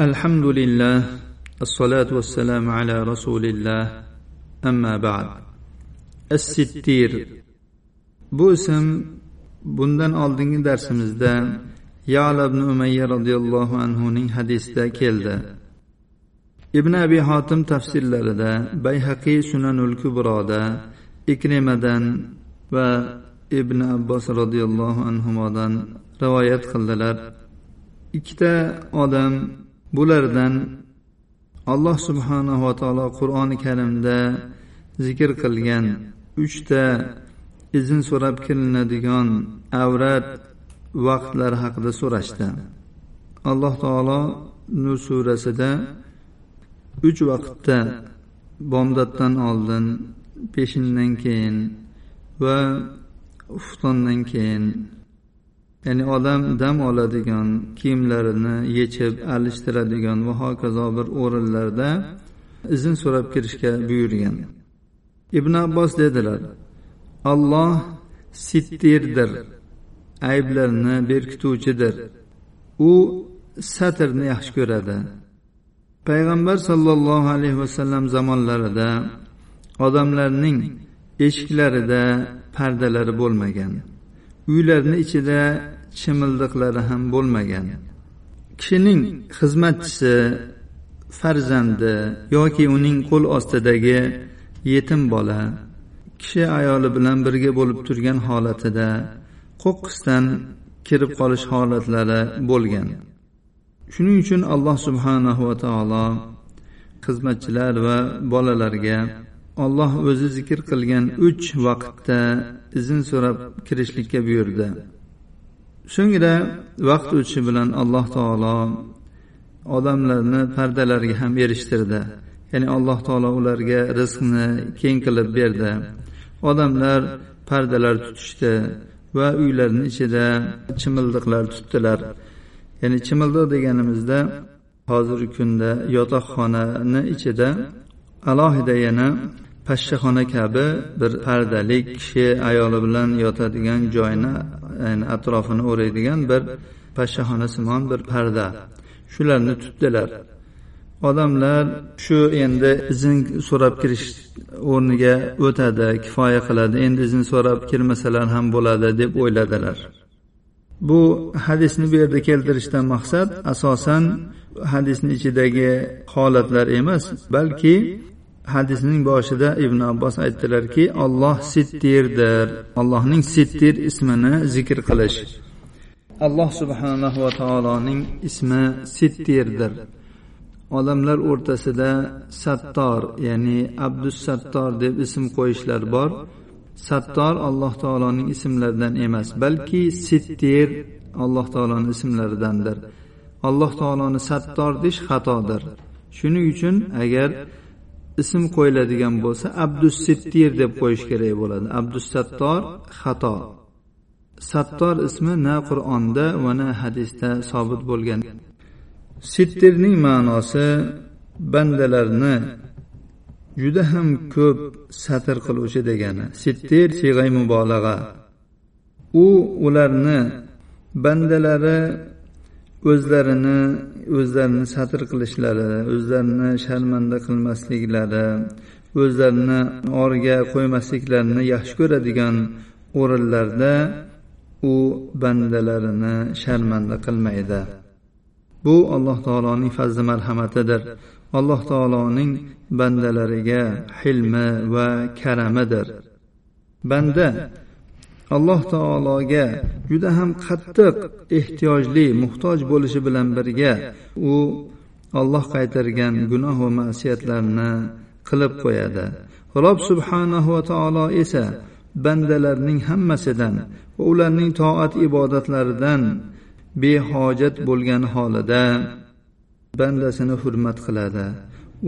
الحمد لله الصلاة والسلام على رسول الله أما بعد الستير bu ism bundan oldingi darsimizda yala ibn umayya roziyallohu anhuning hadisida keldi ibn abi hotim tafsirlarida bayhaqiy sunanul kubroda ikrimadan va ibn abbos roziyallohu anhudan rivoyat qildilar ikkita odam bulardan alloh subhanahu va taolo qur'oni karimda zikr qilgan uchta izn so'rab kelinadigan avrat vaqtlari haqida so'rashdi. Alloh taolo nur surasida uch vaqtda bomdoddan oldin peshindan keyin va uftondan keyin ya'ni odam dam oladigan kiyimlarini yechib alishtiradigan va hokazo bir o'rinlarda izn so'rab kirishga buyurgan. Ibn abbos dedilar alloh sittirdir ayblarni berkituvchidir. U satrni yaxshi ko'radi. Payg'ambar sollallohu alayhi vasallam zamonlarida odamlarning eshiklarida pardalari bo'lmagan. Uylarni ichida chimildiqlari ham bo'lmagan. Kishining xizmatchisi farzandi yoki uning qo'l ostidagi yetim bola kishi ayoli bilan birga bo'lib turgan holatida qo'qqisdan kirib qolish holatlari bo'lgan. Shuning uchun alloh subhanahu va taolo xizmatchilar va bolalarga olloh o'zi zikr qilgan uch vaqtda izn so'rab kirishlikka buyurdi. So'ngra vaqt o'tishi bilan alloh taolo odamlarni pardalariga ham erishtirdi. Ya'ni alloh taolo ularga rizqni keng qilib berdi. Odamlar pardalar tutishdi va uylarni ichida chimildiqlar tutdilar. Ya'ni chimildiq deganimizda hozirgi kunda yotoqxonani ichida alohida yana pashshaxona kabi bir pardalik kishi ayoli bilan yotadigan joyni yani atrofini o'raydigan bir pashshaxonasimon bir parda. Shularni tutdilar. Odamlar shu endi izn so'rab kirish o'rniga o'tadi kifoya qiladi. Endi izn so'rab kirmasalar ham bo'ladi deb o'yladilar. Bu hadisni bu yerda keltirishdan maqsad asosan hadisni ichidagi holatlar emas balki hadisning boshida ibn abbos aytdilarki olloh sittirdir. Allohning sittir ismini zikr qilish. Alloh subhanahu va taoloning ismi sittirdir. Odamlar o'rtasida sattor ya'ni abdus sattor deb ism qo'yishlar bor. Sattor alloh taoloning ismlaridan emas balki sittir alloh taoloning ismlaridandir. Alloh taoloni sattor deyish xatodir. Shuning uchun agar ism qo'yiladigan bo'lsa abdussittir deb qo'yish kerak bo'ladi. Abdus sattor xato. Sattor ismi na qur'onda va na hadisda sobit bo'lgan. Sittirning ma'nosi bandalarni juda ham ko'p satr qiluvchi degani. Sittir siyg'ay mubolag'a. U ularni bandalari o'zlarini o'zlarini satr qilishlari o'zlarini sharmanda qilmasliklari o'zlarini orga qo'ymasliklarini yaxshi ko'radigan o'rinlarda u bandalarini sharmanda qilmaydi. Bu alloh taoloning fazli marhamatidir. Alloh taoloning bandalariga hilmi va karamidir. Banda alloh taologa juda ham qattiq ehtiyojli muhtoj bo'lishi bilan birga u olloh qaytargan gunoh va ma'siyatlarni qilib qo'yadi. Rob subhanahu va taolo esa bandalarning hammasidan va ularning toat ibodatlaridan behojat bo'lgan holida bandasini hurmat qiladi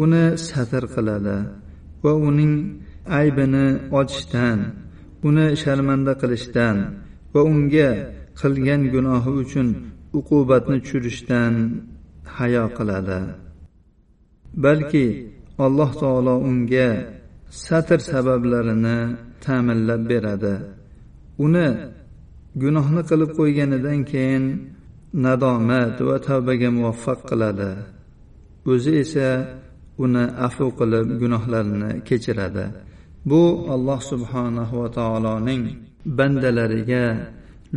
uni satr qiladi va uning aybini ochishdan uni sharmanda qilishdan va unga qilgan gunohi uchun uqubatni tushirishdan hayo qiladi. Balki alloh taolo unga satr sabablarini ta'minlab beradi. Uni gunohni qilib qo'yganidan keyin nadomat va tavbaga muvaffaq qiladi. O'zi esa uni afu qilib gunohlarini kechiradi. bu alloh subhanahu va taoloning bandalariga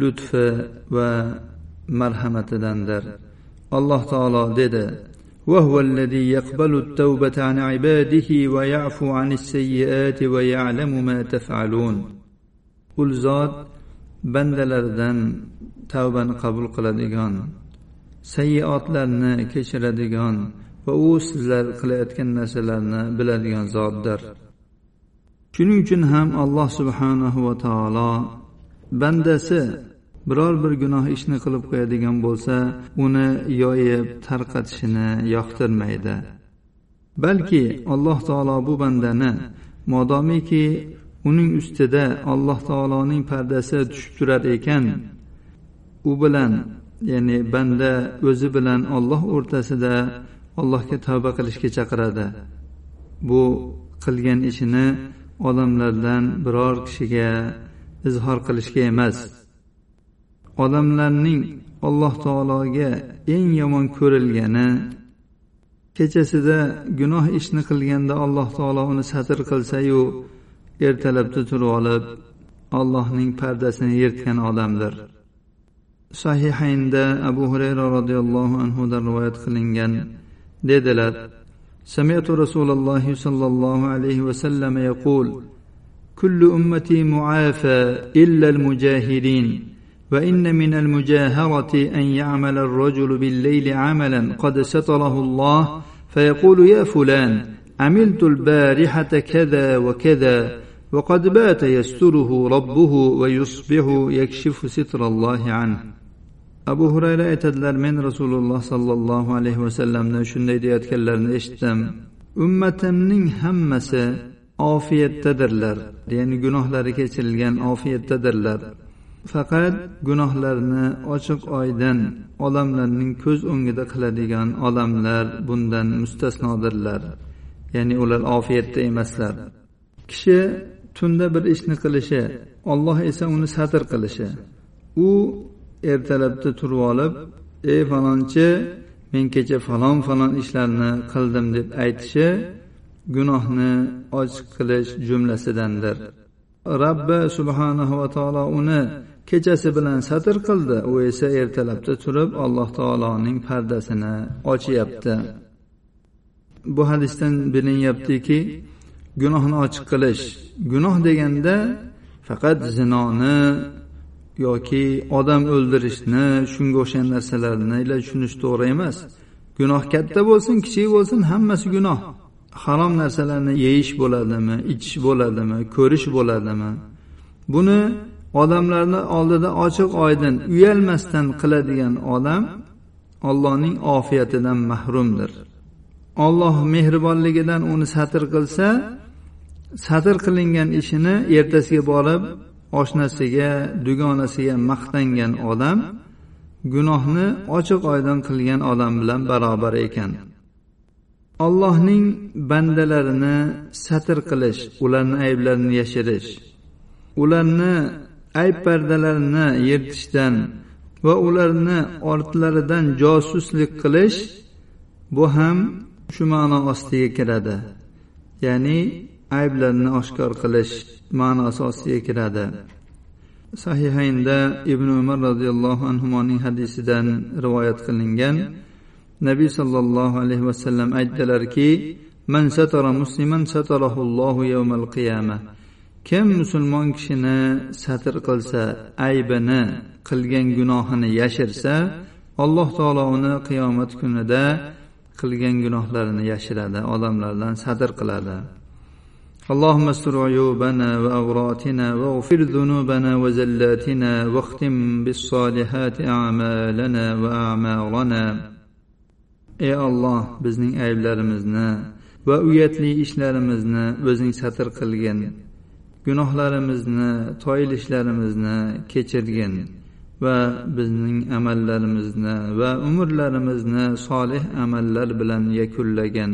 lutfi va marhamatidandir alloh taolo dedi وهو الذي يقبل التوبة عن عباده ويعفو عن السيئات ويعلم ما تفعلون ul zot bandalaridan tavbani qabul qiladigan sayyiotlarni kechiradigan va u sizlar qilayotgan narsalarni biladigan zotdir Shuning uchun ham alloh subhanahu va taolo bandasi biror bir gunoh ishni qilib qo'yadigan bo'lsa uni yoyib tarqatishini yoqtirmaydi. Balki alloh taolo bu bandani modomiki uning ustida alloh taoloning pardasi tushib turar ekan u bilan ya'ni banda o'zi bilan olloh o'rtasida allohga tavba qilishga chaqiradi. Bu qilgan ishini odamlardan biror kishiga izhor qilishga emas. Odamlarning alloh taologa eng yomon ko'rilgani kechasida gunoh ishni qilganda alloh taolo uni satr qilsayu ertalabda turib olib allohning pardasini yirtgan odamdir. Sahihaynda abu hurayra roziyallohu anhudan rivoyat qilingan dedilar سمعت رسول الله صلى الله عليه وسلم يقول كل أمتي معافى إلا المجاهرين وإن من المجاهرة أن يعمل الرجل بالليل عملا قد ستره الله فيقول يا فلان عملت البارحة كذا وكذا وقد بات يستره ربه ويصبح يكشف ستر الله عنه. Abu hurayra aytadilar men rasululloh sollallohu alayhi vasallamni shunday deyayotganlarini eshitdim. Ummatimning hammasi ofiyatdadirlar ya'ni gunohlari kechirilgan ofiyatdadirlar. Faqat gunohlarni ochiq oydin odamlarning ko'z o'ngida qiladigan odamlar bundan mustasnodirlar ya'ni ular ofiyatda emaslar. Kishi tunda bir ishni qilishi olloh esa uni satr qilishi. U ertalabda turib olib ey falonchi men kecha falon falon ishlarni qildim deb aytishi gunohni ochiq qilish jumlasidandir. Robbi subhanahu va taolo uni kechasi bilan satr qildi. U esa ertalabda turib alloh taoloning pardasini ochyapti. Bu hadisdan bilinyaptiki gunohni ochiq qilish gunoh deganda faqat zinoni yoki odam o'ldirishni shunga o'xshagan narsalarni tushunish to'g'ri emas. Gunoh katta bo'lsin kichik bo'lsin hammasi gunoh. Harom narsalarni yeyish bo'ladimi ichish bo'ladimi ko'rish bo'ladimi? Buni odamlarni oldida ochiq oydin uyalmasdan qiladigan odam ollohning ofiyatidan mahrumdir. Olloh mehribonligidan uni satr qilsa satr qilingan ishini ertasiga borib oshnasiga dugonasiga maqtangan odam gunohni ochiq oydin qilgan odam bilan barobar ekan. Allohning bandalarini satr qilish ularni ayblarini yashirish ularni ayb pardalarini yirtishdan va ularni ortlaridan josuslik qilish bu ham shu ma'no ostiga kiradi. Ya'ni ayblarni oshkor qilish ma'nosi ostiga kiradi. Sahihaynda ibn umar roziyallohu anhuning hadisidan rivoyat qilingan. Nabiy sollallohu alayhi vasallam aytdilarki man satara musliman satarahullohu yawmal qiyama kim musulmon kishini satr qilsa aybini qilgan gunohini yashirsa alloh taolo uni qiyomat kunida qilgan gunohlarini yashiradi odamlardan satr qiladi. اللهم استر عيوبنا وأوراتنا واغفر ذنوبنا وزلاتنا واختم بالصالحات أعمالنا وأعمارنا ey olloh bizning ayblarimizni va uyatli ishlarimizni o'zing satr qilgin gunohlarimizni toyilishlarimizni kechirgin va bizning amallarimizni va umrlarimizni solih amallar bilan yakunlagin